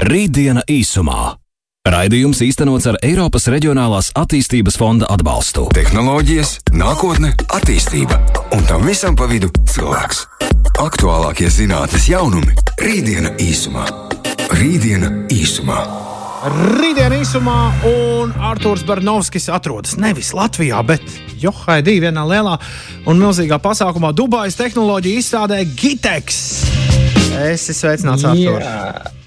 Rītdiena īsumā. Raidījums īstenots ar Eiropas Reģionālās attīstības fonda atbalstu. Tehnoloģijas, nākotne, attīstība un tam visam pa vidu cilvēks. Aktuālākie zinātnes jaunumi - Rītdiena īsumā. Rītdiena īsumā. Rītdien īsumā, un Arthurs Barnovskis atrodas nevis Latvijā, bet Johaidī vienā lielā un milzīgā pasākumā Dubajas tehnoloģija izstādē Gitex. Es esmu sveicināts Arthurs. Jā.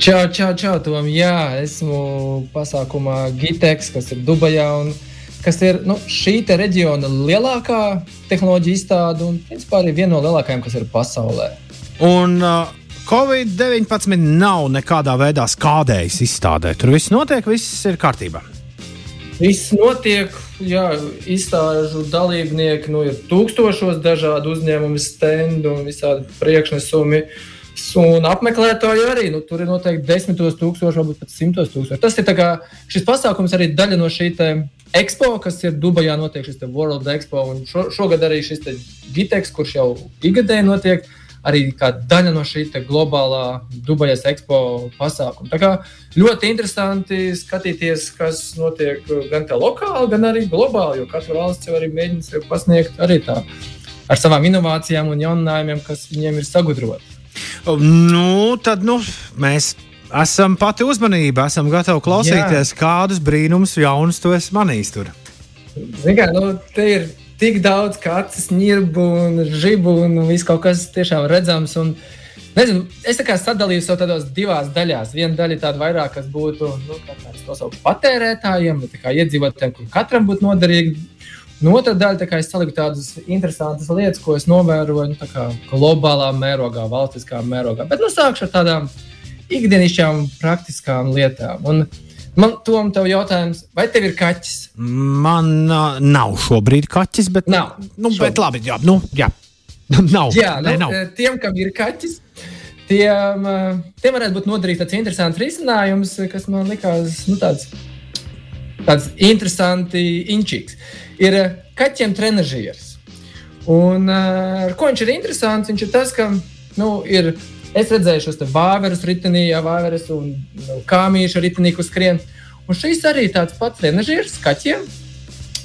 Čau, čau, čau, Tom. Jā, esmu pasākumā Gitex, kas ir Dubajā. Un, kas ir nu, šī reģiona lielākā tehnoloģija izstāde un principā arī viena no lielākajām, kas ir pasaulē. Un uh, Covid-19 nav nekādā veidā skādējis izstādē. Tur viss notiek, viss ir kārtībā. Viss notiek, jā, izstāžu dalībnieki, nu, ir tūkstošos dažādu uzņēmumu stendu un visādi priekšnesumi. Un apmeklētāji arī nu, tur ir noteikti desmitos tūkstoši, varbūt pat simtos tūkstoši. Tas ir kā, šis pasākums arī daļa no šī ekspo, kas ir Dubajā, notiek šis World Expo. Un šo, šogad arī šis Gitex, kurš jau ikgadēji notiek, arī kā daļa no šī globālā Dubajas ekspo pasākuma. Tā kā ļoti interesanti skatīties, kas notiek gan te lokāli, gan arī globāli, jo katra valsts jau arī mēģina sev pasniegt arī tā ar savām inovācijām un jauninājumiem, kas viņiem ir sagudroti. Nu, tad nu, mēs esam pati uzmanība, esam gatavi klausīties, Jā. kādus brīnumus jaunus tu esi manījis tur. Ziniet, nu, te ir tik daudz kacis, nirbu un žibu un viss kaut kas tiešām redzams. Un, Nezinu, es tā kā sadalīju to tādos divās daļās. Viena daļa ir tāda vairāk, kas būtu nu, patērētājiem, kā iedzīvotājiem, kur katram būtu noderīgi. Nu, otra daļa, kā es saliku tādas interesantas lietas, ko es novēroju nu, globālā mērogā, valstiskā mērogā. Bet nu, sākšu ar tādām ikdienišķām, praktiskām lietām. Un, uh, Man tom tev jautājums, vai tev ir kaķis? Man uh, nav šobrīd kaķis, bet, nav, nu, šobrīd. bet labi, jā, nu, jā. nav. Jā, nu, nav. Tiem, kam ir kaķis, tiem, tiem varētu būt noderīgs tāds interesants risinājums, kas man likās nu, tāds, tāds interesanti inčīgs. Ir kaķiem trenižieris. Un ar ko viņš ir interesants? Viņš ir tas, ka nu, ir Es redzēju šos vāverus ritenī, jā, vāverus un nu, kāmīšu ritenī, kur skrien. Un šis arī tāds pats trenažieris kaķiem.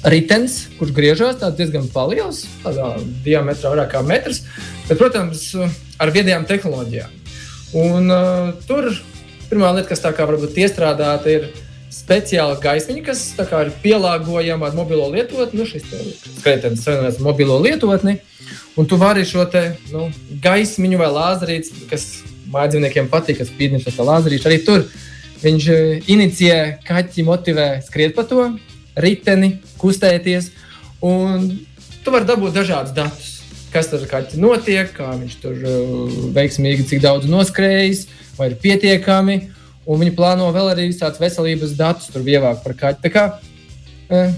Ritenis, kurš griežas diezgan liels, tādā diametrā vairāk kā metrs, bet, protams, ar viedajām tehnoloģijām. Un, uh, tur pirmā lieta, kas tā kā varbūt iestrādāta, ir speciāla gaismiņa, kas ir pielāgojama ar mobilo lietotni. Nu, šis skrejtens savienojas ar mobilo lietotni. Un tu vari šo te, nu, gaismiņu vai lāzerīti, kas mājdzīvniekiem patīk, kas spīdina šo lāzerīti, arī tur viņš e, inicijē kaķi, motivē skriet pa to riteni, kustēties. Un tu vari dabūt dažādus datus. Kas tur kaķi notiek, kā viņš tur uh, veiksmīgi, cik daudz noskrējis, vai ir pietiekami. Un viņi plāno vēl arī tādus veselības datus tur ievākt par kaķi. Tā kā, uh,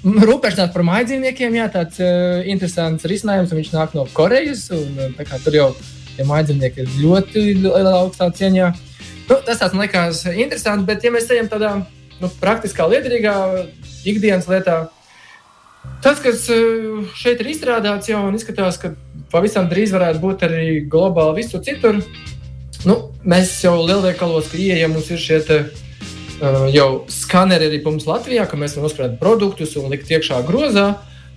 Rūpēšanās par mājdzīvniekiem, jā, tāds uh, interesants risinājums. Viņš nāk no Korejas, un uh, tur jau tie mājdzīvnieki ir ļoti augstā cieņā. Nu, tas tāds man liekas interesants, bet, ja mēs ejam tādā nu, praktiskā, liederīgā ikdienas lietā, tas, kas uh, šeit ir izstrādāts, jau izskatās, ka pavisam drīz varētu būt arī globāli visur citur. Nu, mēs jau lielveikalos, ka ieejam, mums ir šie te, uh, jau skaneri arī mums Latvijā, ka mēs varam uzkrāt produktus un likt iekšā grozā,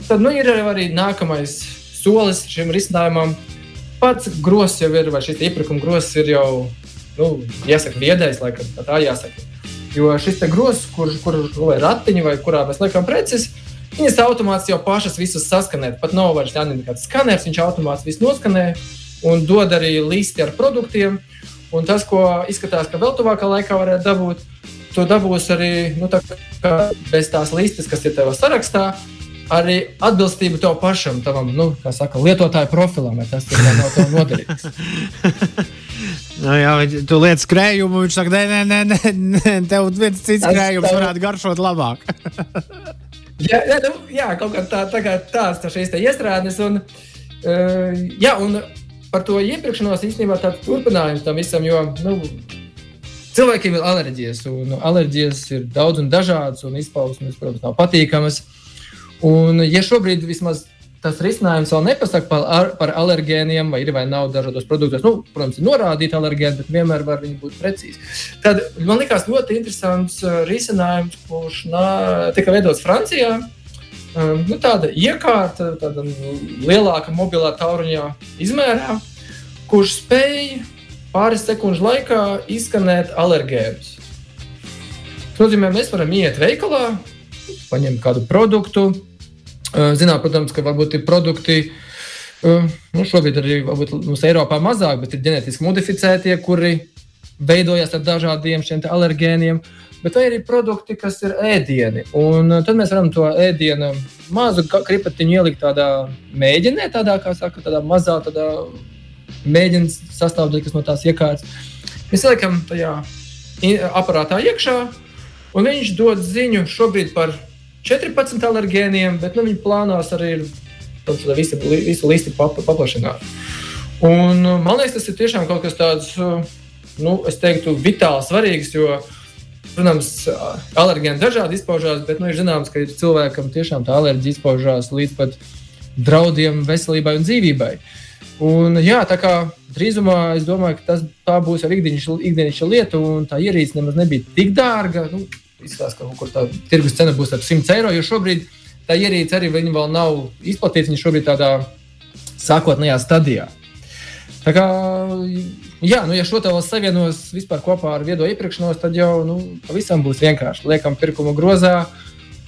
tad nu, ir arī nākamais solis šim risinājumam. Pats grozs jau ir, vai šis iepirkuma grozs ir jau, nu, jāsaka, viedais, laikam, tā jāsaka. Jo šis grozs, kur, kur ir ratiņi vai kurā mēs liekam preces, viņas automātiski jau pašas visus saskanē. Pat nav vairs jāņem kāds skaners, viņš automātiski visu noskanē un dod arī listi ar produktiem. Un tas, ko izskatās, ka vēl tuvākā laikā varētu dabūt, tu dabūsi arī nu, tā bez tās listas, kas ir tavā sarakstā. Arī atbilstību tev pašam, tavam nu, saka, lietotāju profilam, ja tas ir no tev noderīgs. nu, jā, tu lietas krējumu, viņš saka, nē, nē, nē, nē tev viens cits krējums tev... varētu garšot labāk. jā, jā, nu, jā, kaut kā tā, tā kā tāds tā šīs iestrādes. Un, uh, jā, un par to iepirkšanos īstenībā tāds turpinājums tam visam, jo nu, Cilvēkiem ir alerģijas, un alerģijas ir daudz un dažādas, un izpausmes, protams, nav patīkamas. Un, ja šobrīd vismaz tas risinājums vēl nepasaka par, ar, par alergēniem, vai ir vai nav dažādos produktos. Nu, protams, ir norādīti alergēni, bet vienmēr var būt precīzi. Tad man likās ļoti interesants uh, risinājums, kurš nā, tika veidots Francijā. Um, nu, tāda iekārta, tāda lielāka mobilā tauruņā izmērā, kurš spēj pāris sekundžu laikā izskanēt alergēnus. Tas nozīmē, mēs varam iet veikalā, paņemt kādu produktu, Zinām, protams, ka varbūt ir produkti, nu, šobrīd arī mums Eiropā mazāk, bet ir ģenētiski modificētie, kuri veidojas ar dažādiem šiem alergēniem. Bet vai arī produkti, kas ir ēdieni. Un tad mēs varam to ēdienu mazu kripatiņu ielikt tādā mēģinē, tādā, kā saka, tādā mazā tādā mēģinājuma sastāvdaļā, kas no tās iekārtas. Mēs ieliekam tajā aparātā iekšā, un viņš dod ziņu šobrīd par 14 alergēniem, bet nu, viņi plānās arī ir visu, visu listi paplašināt. Un, man liekas, tas ir tiešām kaut kas tāds, nu, es teiktu, vitāli svarīgs, jo, protams, alergēni dažādi izpaužās, bet nu, ir zināms, ka ir cilvēkam tiešām tā alerģija izpaužās līdz pat draudiem veselībai un dzīvībai. Un, jā, tā kā drīzumā es domāju, ka tas, tā būs jau ikdienišķa lieta, un tā ierīce nemaz nebija tik dārga. Nu, izskatās, ka kaut kur tā tirgus cena būs ap 100 eiro. Jo šobrīd tā ierīce arī vēl nav izplatīta. Viņa šobrīd tādā sākotnējā stadijā. Tā kā, jā, nu, ja šo vēl savienos vispār kopā ar viedo iepirkšanos, tad jau nu, pavisam būs vienkārši. Liekam, pirkuma grozā,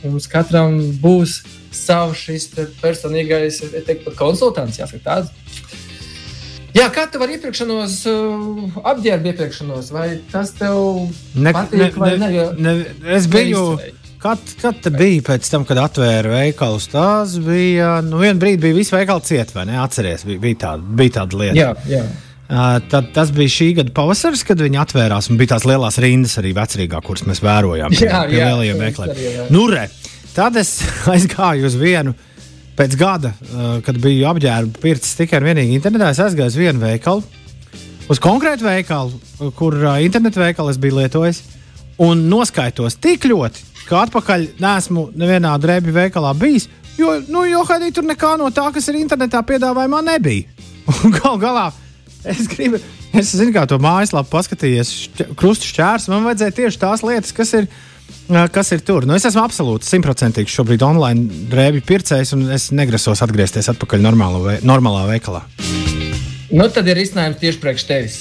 mums katram būs savs šis personīgais, teiktu, konsultants, jāsaka tāds. Jā, kā tev ar iepirkšanos, uh, apģērbu iepirkšanos? Vai tas tev ne, patīk? Ne, ne, ne, ne, es biju. Kad, kad te bija pēc tam, kad atvēra veikalus? Tas bija. Nu, vienā brīdī bija viss veikals ciet, vai ne? Atceries, bija, bija, tāda, bija tāda lieta. Jā, jā. Tad, tas bija šī gada pavasaris, kad viņi atvērās. Bija tās lielās rindas arī vecrīgā, kuras mēs vērojām. Pie, jā, pie jā, lielajiem veikaliem. Nu, re, tad es aizgāju uz vienu pēc gada, kad biju apģērbu pircis tikai un vienīgi internetā, es aizgāju uz vienu veikalu, uz konkrētu veikalu, kur internetu veikalu es biju lietojis, un noskaitos tik ļoti, ka atpakaļ nesmu nevienā drēbju veikalā bijis. Jo, nu, jo Haidī, tur nekā no tā, kas ir internetā piedāvājumā, nebija. Un gal galā es gribu, es zinu, kā to mājaslapu paskatījies, krustu šķērs. Man vajadzēja tieši tās lietas, kas ir Kas ir tur? Nu, es esmu absolūti simtprocentīgi šobrīd online drēbju pircējs, un es negrasos atgriezties atpakaļ vei, normālā veikalā. Nu, tad ir izcinājums tieši priekš tevis.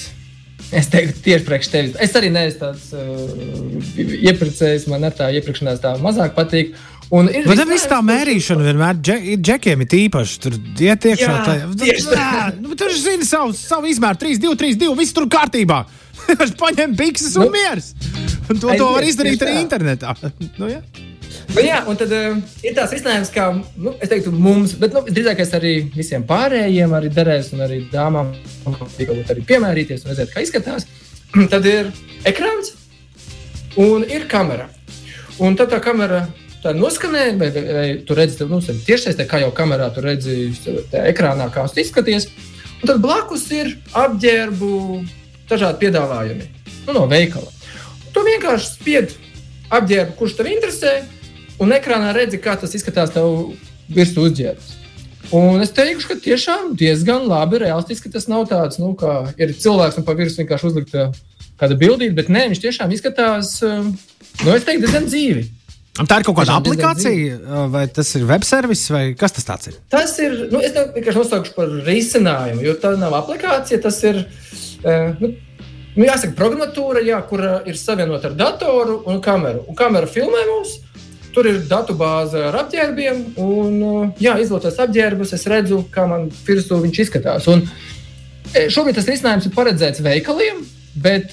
Es teiktu, tieši priekš tevis. Es arī neesmu tāds uh, iepirkējs, man ar tā iepirkšanās tā mazāk patīk. Un ir Bet viss tā mērīšana vienmēr ir džekiem, ir īpaši. Tur iet iekšā. Tā, tā, nu, tur zina savu, savu izmēru, 3, 2, 3, 2, viss tur kārtībā. Viņš paņem bikses un nu, miers. Un to, to var izdarīt arī internetā. nu, ja? Bet, nu jā, un tad uh, ir tāds risinājums, kā nu, es teiktu, mums, bet nu, drīzāk arī visiem pārējiem, arī derēs, un arī dāmām, varbūt arī piemērīties un redzēt, kā izskatās. tad ir ekrāns un ir kamera. Un tad tā kamera tā noskanē, vai, vai, vai tu redzi, nu, tiešsaistē, kā jau kamerā tu redzi ekrānā, kā tas izskaties. Un tad blakus ir apģērbu dažādi piedāvājumi nu, no veikala. Tu vienkārši spied apģērbu, kurš tev interesē, un ekrānā redzi, kā tas izskatās tev virsū uzģērbs. Un es teikšu, ka tiešām diezgan labi realistiski tas nav tāds, nu, kā ir cilvēks un pa virsmu vienkārši uzlikta kāda bildīte, bet nē, viņš tiešām izskatās, nu, es teiktu, diezgan dzīvi. Tā ir kaut kāda aplikācija, vai tas ir web servis, vai kas tas ir? Tas ir, nu, es vienkārši nosaukšu par risinājumu, jo tā nav aplikācija, tas ir. Nu, nu, jāsaka, programmatūra, jā, kur ir savienota ar datoru un kameru. Un kamera filmē mums. Tur ir datu bāze ar apģērbiem, un, jā, izvēlēties apģērbus, es redzu, kā man virsū viņš izskatās. Un šobrīd tas risinājums ir paredzēts veikaliem, bet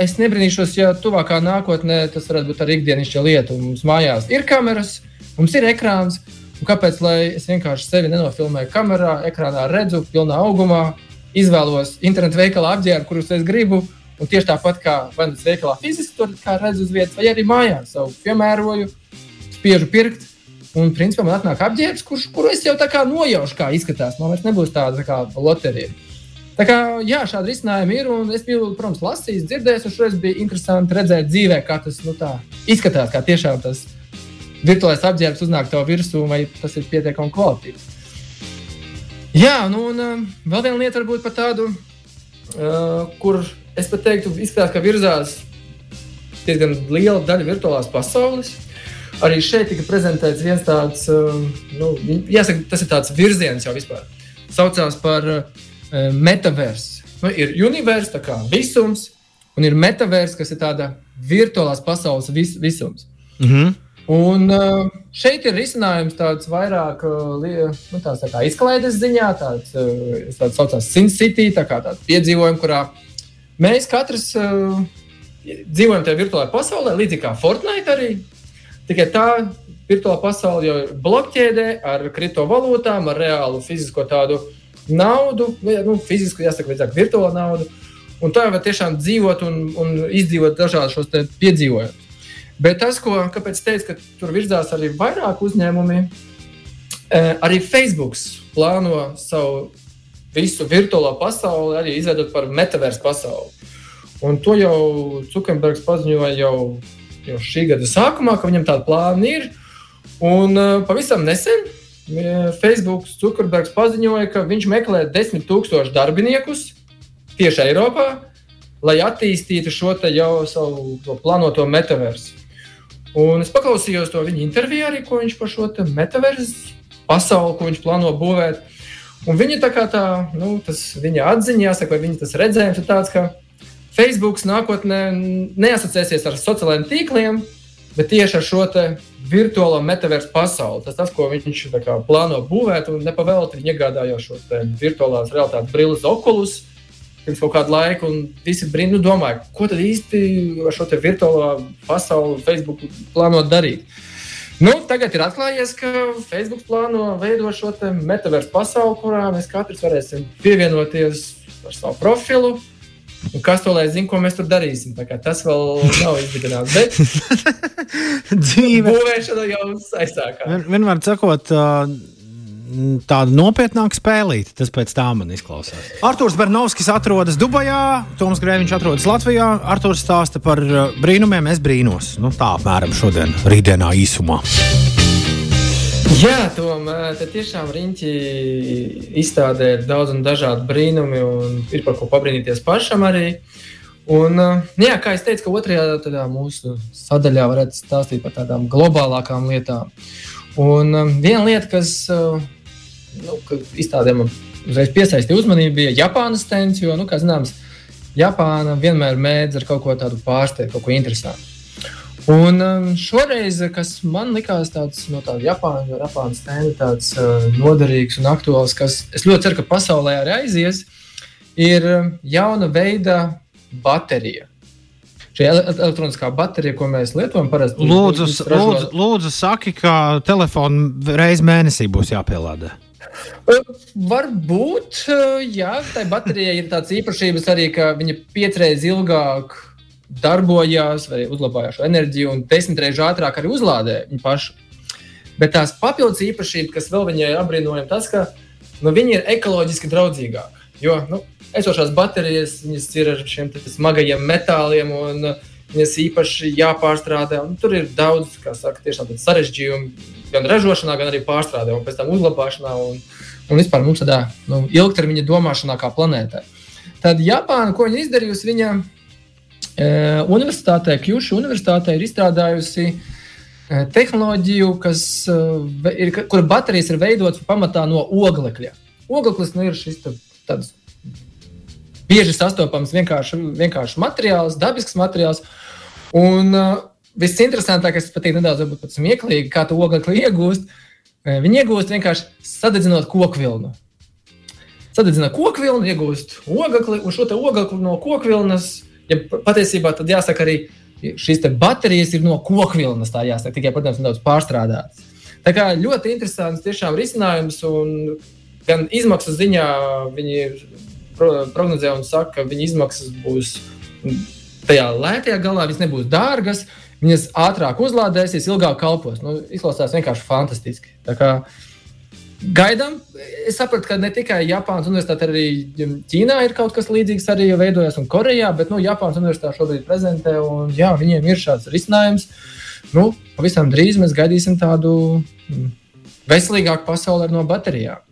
es nebrīnīšos, ja tuvākā nākotnē tas varētu būt arī ikdienišķa lieta. Mums mājās ir kameras, mums ir ekrāns. Kāpēc es vienkārši sevi nenofilmēju kamerā, ekrānā redzu, pilnā augumā, izvēlos internetu veikalā apģērbu, kurus es gribu. Un tieši tāpat kā vai nu veikalā fiziski tur redzu uz vietas, vai arī mājās savu piemēroju, spiežu pirkt. Un principā man atnāk apģērbs, kurš, kuru es jau tā kā nojaušu, kā izskatās. Man vairs nebūs tāda tā kā loterija. Tā kā jā, šādi risinājumi ir. Es biju, protams, lasījis, dzirdējis, un šoreiz bija interesanti redzēt dzīvē, kā tas nu, izskatās. Kā tiešām tas virtuālais apģērbs uznāk tev virsū, vai tas ir pietiekami kvalitīvs. Jā, nu un uh, vēl viena lieta varbūt par tādu, uh, kur es pat teiktu, izskatās, ka virzās diezgan liela daļa virtuālās pasaules. Arī šeit tika prezentēts viens tāds, uh, nu, jāsaka, tas ir tāds virziens jau vispār. Saucās par uh, metaversu. Nu, ir universs, kā visums, un ir metaverss, kas ir tāda virtuālās pasaules vis, visums. Mm -hmm. Un uh, šeit ir risinājums tāds vairāk uh, nu, tāds, tā kā izklaides ziņā, tāds, uh, tāds saucās SimCity, tā kā tāds piedzīvojums, kurā mēs katrs dzīvojam tajā virtuālajā pasaulē, līdzīgi kā Fortnite arī. Tikai tā virtuālā pasaule jau ir blokķēdē ar kriptovalūtām, ar reālu fizisko tādu naudu, nu, fizisku, jāsaka, līdzāk virtuālo naudu. Un tā var tiešām dzīvot un, un izdzīvot dažādus šos piedzīvojumus. Bet tas, ko kāpēc teicu, ka tur virzās arī vairāk uzņēmumi, eh, arī Facebook plāno savu visu virtuālo pasauli arī izveidot par metaversu pasauli. Un to jau Zukenbergs paziņoja jau, jau šī gada sākumā, ka viņam tāda plāna ir. Un uh, pavisam nesen eh, Facebook Zukenbergs paziņoja, ka viņš meklē desmit tūkstošus darbiniekus tieši Eiropā, lai attīstītu šo jau savu plānoto metaversu. Un es paklausījos to viņa interviju arī, ko viņš par šo metaversu pasauli, ko viņš plāno būvēt. Un viņa tā kā tā, nu, tas viņa atziņā, jāsaka, vai viņa tas redzējums ir tāds, ka Facebook nākotnē neasociēsies ar sociālajiem tīkliem, bet tieši ar šo virtuālo metaversu pasauli. Tas tas, ko viņš kā, plāno būvēt, un nepavēlti viņa iegādājās šos virtuālās realitātes brilles okulus pirms kaut kāda laika, un visi brīnumi nu, domāja, ko tad īsti ar šo virtuālo pasauli Facebook plāno darīt. Nu, tagad ir atklājies, ka Facebook plāno veidot šo metaversu pasauli, kurā mēs katrs varēsim pievienoties ar savu profilu. Un kas to lai zina, ko mēs tur darīsim? Tas vēl nav izdevies. Bet dzīve būvēšana jau aizsākās. Vien, vienmēr sakot, tāda nopietnāka spēlīte. Tas pēc tā man izklausās. Arthurs Bernovskis atrodas Dubajā, Toms Grēviņš atrodas Latvijā. Arthurs stāsta par brīnumiem, es brīnos. Nu, tā apmēram šodien, rītdienā īsumā. Jā, Tom, te tiešām riņķi izstādē ir daudz un dažādi brīnumi, un ir par ko pabrīnīties pašam arī. Un, nu jā, kā jau teicu, otrajā mūsu sadaļā varētu stāstīt par tādām globālākām lietām. Un um, viena lieta, kas uh, nu, izstādē man uzreiz piesaistīja uzmanību, bija Japānas stends. Jo, nu, kā zināms, Japāna vienmēr mēdz ar kaut ko tādu pārsteigt, kaut ko interesantu. Un um, šoreiz, kas man likās tāds no tāda Japāna, Japānas stenda, tāds uh, noderīgs un aktuāls, kas es ļoti ceru, ka pasaulē arī aizies, ir um, jauna veida baterija. Šī elektroniskā baterija, ko mēs lietojam, parasti lūdzu, lūdzu, lūdzu, saki, ka telefonu reizes mēnesī būs jāpielādā. Varbūt, jā, tai baterijai ir tāds īpašības arī, ka viņa piecreiz ilgāk darbojās, vai uzlabojās šo enerģiju, un desmit reizes ātrāk arī uzlādē viņu pašu. Bet tās papildus īpašības, kas vēl viņai ir apbrīnojama, tas, ka nu, viņa ir ekoloģiski draudzīgāka. Jo nu, esošās baterijas ir ar šiem smagajiem metāliem. Un, Viņas īpaši jāpārstrādā. Tur ir daudz saka, sarežģījumu, gan ražošanā, gan arī pārstrādē, un pēc tam uzglabāšanā. Un, un vispār mums tādā nu, ilgtermiņa domāšanā, kā planētā. Tad Japāna, ko viņa izdarījusi, viņa e, universitātē, Kjušu universitātē, ir izstrādājusi e, tehnoloģiju, kas, e, ir, kura baterijas ir veidotas pamatā no oglekļa. Ogleklis nu, ir šis tāds bieži sastopams vienkārši, vienkārši materiāls, dabisks materiāls. Un viss interesantākais, kas patīk nedaudz smieklīgi, kā to oglekli iegūst. Viņi iegūst vienkārši sadedzinot kokvilnu. Sadedzinot kokvilnu, iegūst oglekli, un šo oglekli no kokvilnas, ja patiesībā tad jāsaka arī šīs baterijas ir no kokvilnas, tā jāsaka, tikai, protams, nedaudz pārstrādātas. Tā kā ļoti interesants tiešām risinājums, un gan izmaksu ziņā viņi prognozē un saka, ka viņa izmaksas būs tajā lētajā galā, viņas nebūs dārgas, viņas ātrāk uzlādēsies, ilgāk kalpos. Nu, izklausās vienkārši fantastiski. Gaidām, es sapratu, ka ne tikai Japānas universitāte, arī Ķīnā ir kaut kas līdzīgs, arī veidojas un Korejā, bet nu, Japānas universitāte šobrīd prezentē, un jā, viņiem ir šāds risinājums. Nu, pavisam drīz mēs gaidīsim tādu mm, veselīgāku pasauli no baterijām.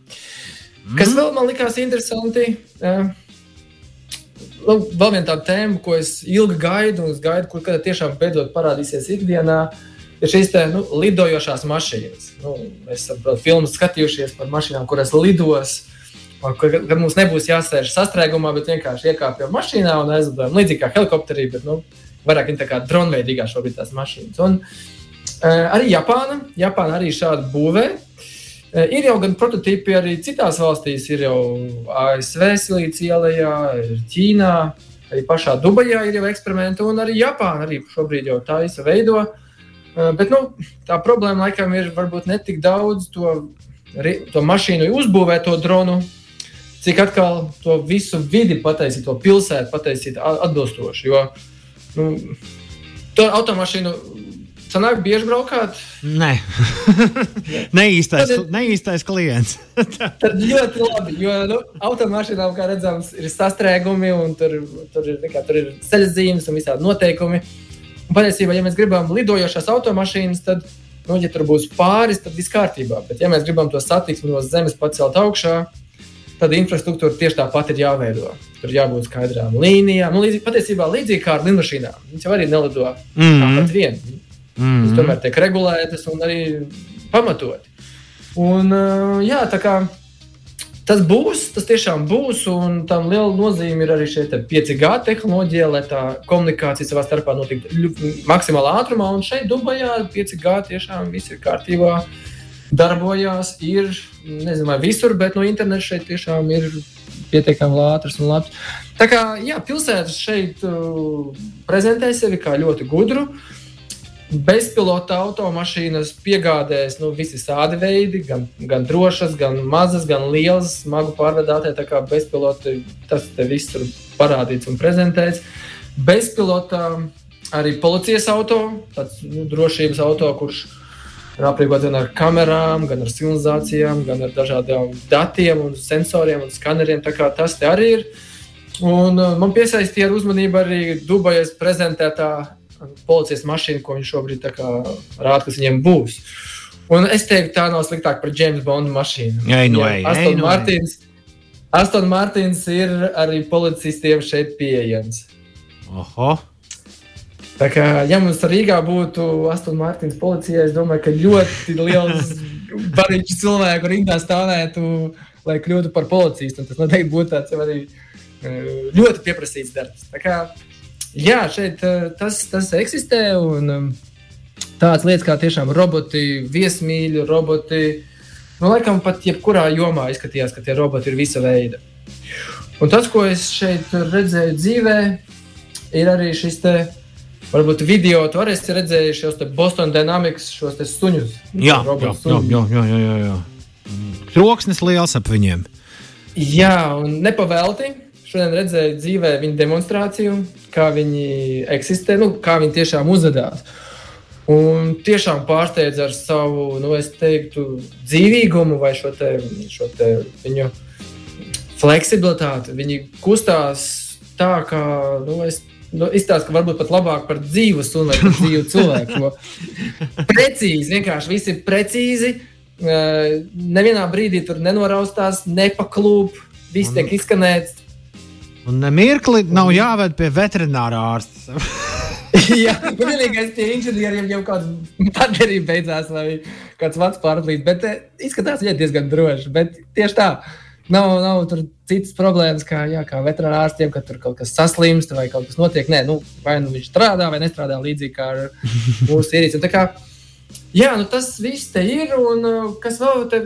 Kas vēl man likās interesanti? Uh, vēl viena tāda tēma, ko es ilgi gaidu, un es gaidu, kur tiešām beidzot parādīsies ikdienā, ir šīs te, nu, lidojošās mašīnas. Nu, mēs esam filmas skatījušies par mašīnām, kuras lidos. Kad, kad mums nebūs jāsēž sastrēgumā, bet vienkārši iekāpjam mašīnā un aizlidojam līdzīgi kā helikopterī, bet nu, vairāk tā kā dronveidīgā šobrīd tās mašīnas. Un, uh, arī Japāna, Japāna arī šādu būvē. Uh, ir jau gan prototypi arī citās valstīs, ir jau ASV, ir Ķīnā, arī pašā Dubajā ir jau eksperimenti, un arī Japāna arī šobrīd jau taisa veido. Uh, bet nu, tā problēma laikam ir varbūt ne tik daudz to, to mašīnu uzbūvēt, to dronu, cik atkal to visu vidi pataisīt, to pilsētu pataisīt atbilstoši. Jo nu, to automašīnu sanāk bieži braukāt. Nē, neīstais, neīstais klients. tad ļoti labi, jo nu, automašīnām, kā redzams, ir sastrēgumi un tur, tur, ir, nekā, tur ir ceļzīmes un visādi noteikumi. Un patiesībā, ja mēs gribam lidojošās automašīnas, tad, nu, ja tur būs pāris, tad viss kārtībā. Bet, ja mēs gribam to satiksmi no zemes pacelt augšā, tad infrastruktūra tieši tāpat ir jāveido. Tur jābūt skaidrām līnijām. Nu, līdzīgi, patiesībā līdzīgi kā ar lidmašīnām. Viņas jau arī nelido mm -hmm. tāpat vien. Mm -hmm. Viņas tomēr tiek regulētas un arī pamatoti. Un, jā, tā kā tas būs, tas tiešām būs, un tam liela nozīme ir arī šī 5G tehnoloģija, lai tā komunikācija savā starpā notiktu maksimālā ātrumā. Un šeit Dubajā 5G tiešām viss ir kārtībā darbojās. Ir, nezinu, visur, bet no interneta šeit tiešām ir pietiekami ātrs un labs. Tā kā jā, pilsētas šeit uh, prezentē sevi kā ļoti gudru. Bezpilota automašīnas piegādēs nu, visādi veidi, gan, gan drošas, gan mazas, gan lielas, smagu pārvadātāji. Tā kā bezpilota tas viss ir parādīts un prezentēts. Bezpilota arī policijas auto, tāds nu, drošības auto, kurš ir aprīkots gan ar kamerām, gan ar simulācijām, gan ar dažādiem datiem un sensoriem un skaneriem. Tas arī ir. Un uh, man piesaistīja ar uzmanību arī Dubajas prezentētā policijas mašīna, ko viņš šobrīd rāda, kas viņiem būs. Un es teiktu, tā nav sliktāk par James Bonda mašīnu. Jā, no ej, Aston, ej, Martins, Aston Martins ir arī policistiem šeit pieejams. Oho! Tā kā, ja mums Rīgā būtu Aston Martins policija, es domāju, ka ļoti liels barīču cilvēku rindā stāvētu, lai kļūtu par policistu. Tas noteikti būtu tāds arī eh, ļoti pieprasīts darbs. Tā kā, jā, šeit eh, tas, tas eksistē un um, tādas lietas kā tiešām roboti, viesmīļi, roboti. Nu, laikam pat jebkurā jomā izskatījās, ka tie roboti ir visa veida. Un tas, ko es šeit redzēju dzīvē, ir arī šis te Varbūt video tu arī esi redzējis šos Boston Dynamics, šos suņus. Jā, jā, jā, jā, jā, jā, jā. Troksnis liels ap viņiem. Jā, un nepavēlti. Šodien redzēju dzīvē viņa demonstrāciju, kā viņi eksistē, nu, kā viņi tiešām uzvedās. Un tiešām pārsteidz ar savu, nu, es teiktu, dzīvīgumu vai šo, te, šo te viņu fleksibilitāti. Viņi kustās tā, kā, nu, es nu, izstāsta, ka varbūt pat labāk par dzīvu sunu vai par dzīvu cilvēku. precīzi, vienkārši viss ir precīzi. Uh, nevienā brīdī tur nenoraustās, nepaklūp, viss tiek izskanēts. Un nemirkli nav jāved pie veterinārā ārsta. Jā, vienīgais pie inženieriem jau kāda baterija beidzās, vai kāds vats pārlīd. Bet eh, izskatās, ka diezgan droši. Bet tieši tā, nav, nav tur citas problēmas, kā, jā, kā veterinārā ārstiem, ka tur kaut kas saslimst vai kaut kas notiek. Nē, nu, vai nu viņš strādā vai nestrādā līdzīgi kā ar mūsu ierīci. Jā, nu tas viss te ir. Un uh, kas vēl te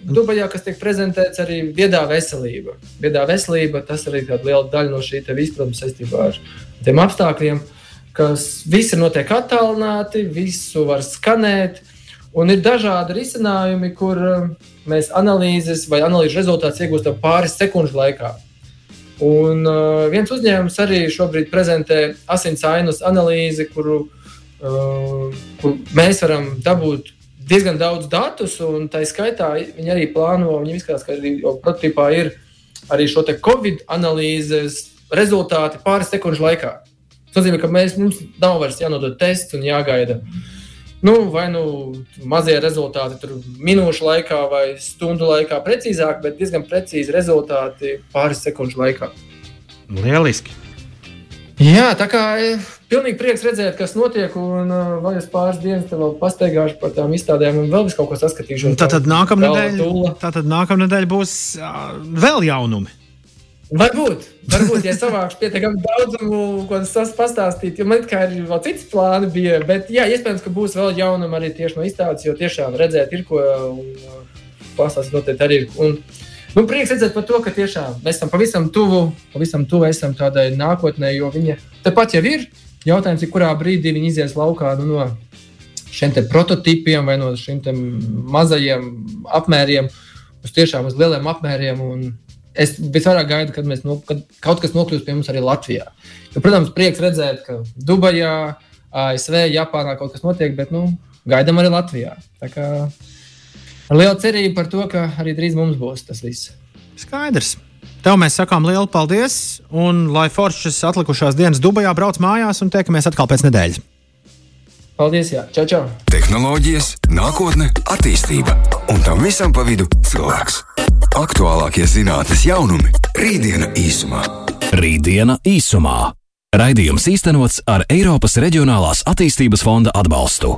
Dubajā, kas tiek prezentēts arī viedā veselība. Viedā veselība tas arī ir liela daļa no šī visa, protams, saistībā ar tiem apstākļiem, kas visi notiek attālināti, visu var skanēt. Un ir dažādi risinājumi, kur uh, mēs analīzes vai analīzes rezultātus iegūstam pāris sekundžu laikā. Un uh, viens uzņēmums arī šobrīd prezentē asins ainas analīzi, kuru, uh, kur mēs varam dabūt diezgan daudz datus, un tā skaitā viņi arī plāno, viņi izskatās, ka arī prototipā ir arī šo Covid analīzes rezultāti pāris sekundžu laikā. Tas nozīmē, ka mēs, mums nav vairs jānodod tests un jāgaida. Nu, vai nu mazie rezultāti tur minūšu laikā vai stundu laikā precīzāk, bet diezgan precīzi rezultāti pāris sekundžu laikā. Lieliski! Jā, tā kā ir pilnīgi prieks redzēt, kas notiek. Un uh, vēl es pāris dienas vēl pastaigāšu par tām izstādēm, un vēl kaut ko saskatīšu. Nedēļa, tātad nākamā nedēļa būs uh, vēl jaunumi. Varbūt, varbūt, ja savākšu pietiekami daudzumu, ko tas pastāstīt, jo man kā ir vēl cits plāni bija, bet jā, iespējams, ka būs vēl jaunumi arī tieši no izstādes, jo tiešām redzēt ir ko un uh, pastāstīt noteikti arī ir. Un, Nu, prieks redzēt par to, ka tiešām mēs esam pavisam tuvu, pavisam tuvu esam tādai nākotnē, jo viņa tepat jau ir. Jautājums ir, kurā brīdī viņi izies laukā nu, no šiem prototipiem vai no šiem mazajiem apmēriem uz tiešām uz lieliem apmēriem. Es visvairāk gaidu, kad, no, kad kaut kas nokļūs pie mums arī Latvijā. Jo, protams, prieks redzēt, ka Dubajā, ASV, Japānā kaut kas notiek, bet nu, gaidām arī Latvijā. Tā kā ar lielu cerību par to, ka arī drīz mums būs tas viss. Skaidrs. Tev mēs sakām lielu paldies, un lai foršas atlikušās dienas Dubajā brauc mājās un tiekamies atkal pēc nedēļas. Paldies, jā, čau, čau! Tehnoloģijas, nākotne, attīstība un tam visam pa vidu cilvēks. Aktuālākie zinātnīs jaunumi - rītdiena īsumā. Rītdiena īsumā. Raidījums īstenots ar Eiropas Reģionālās attīstības fonda atbalstu.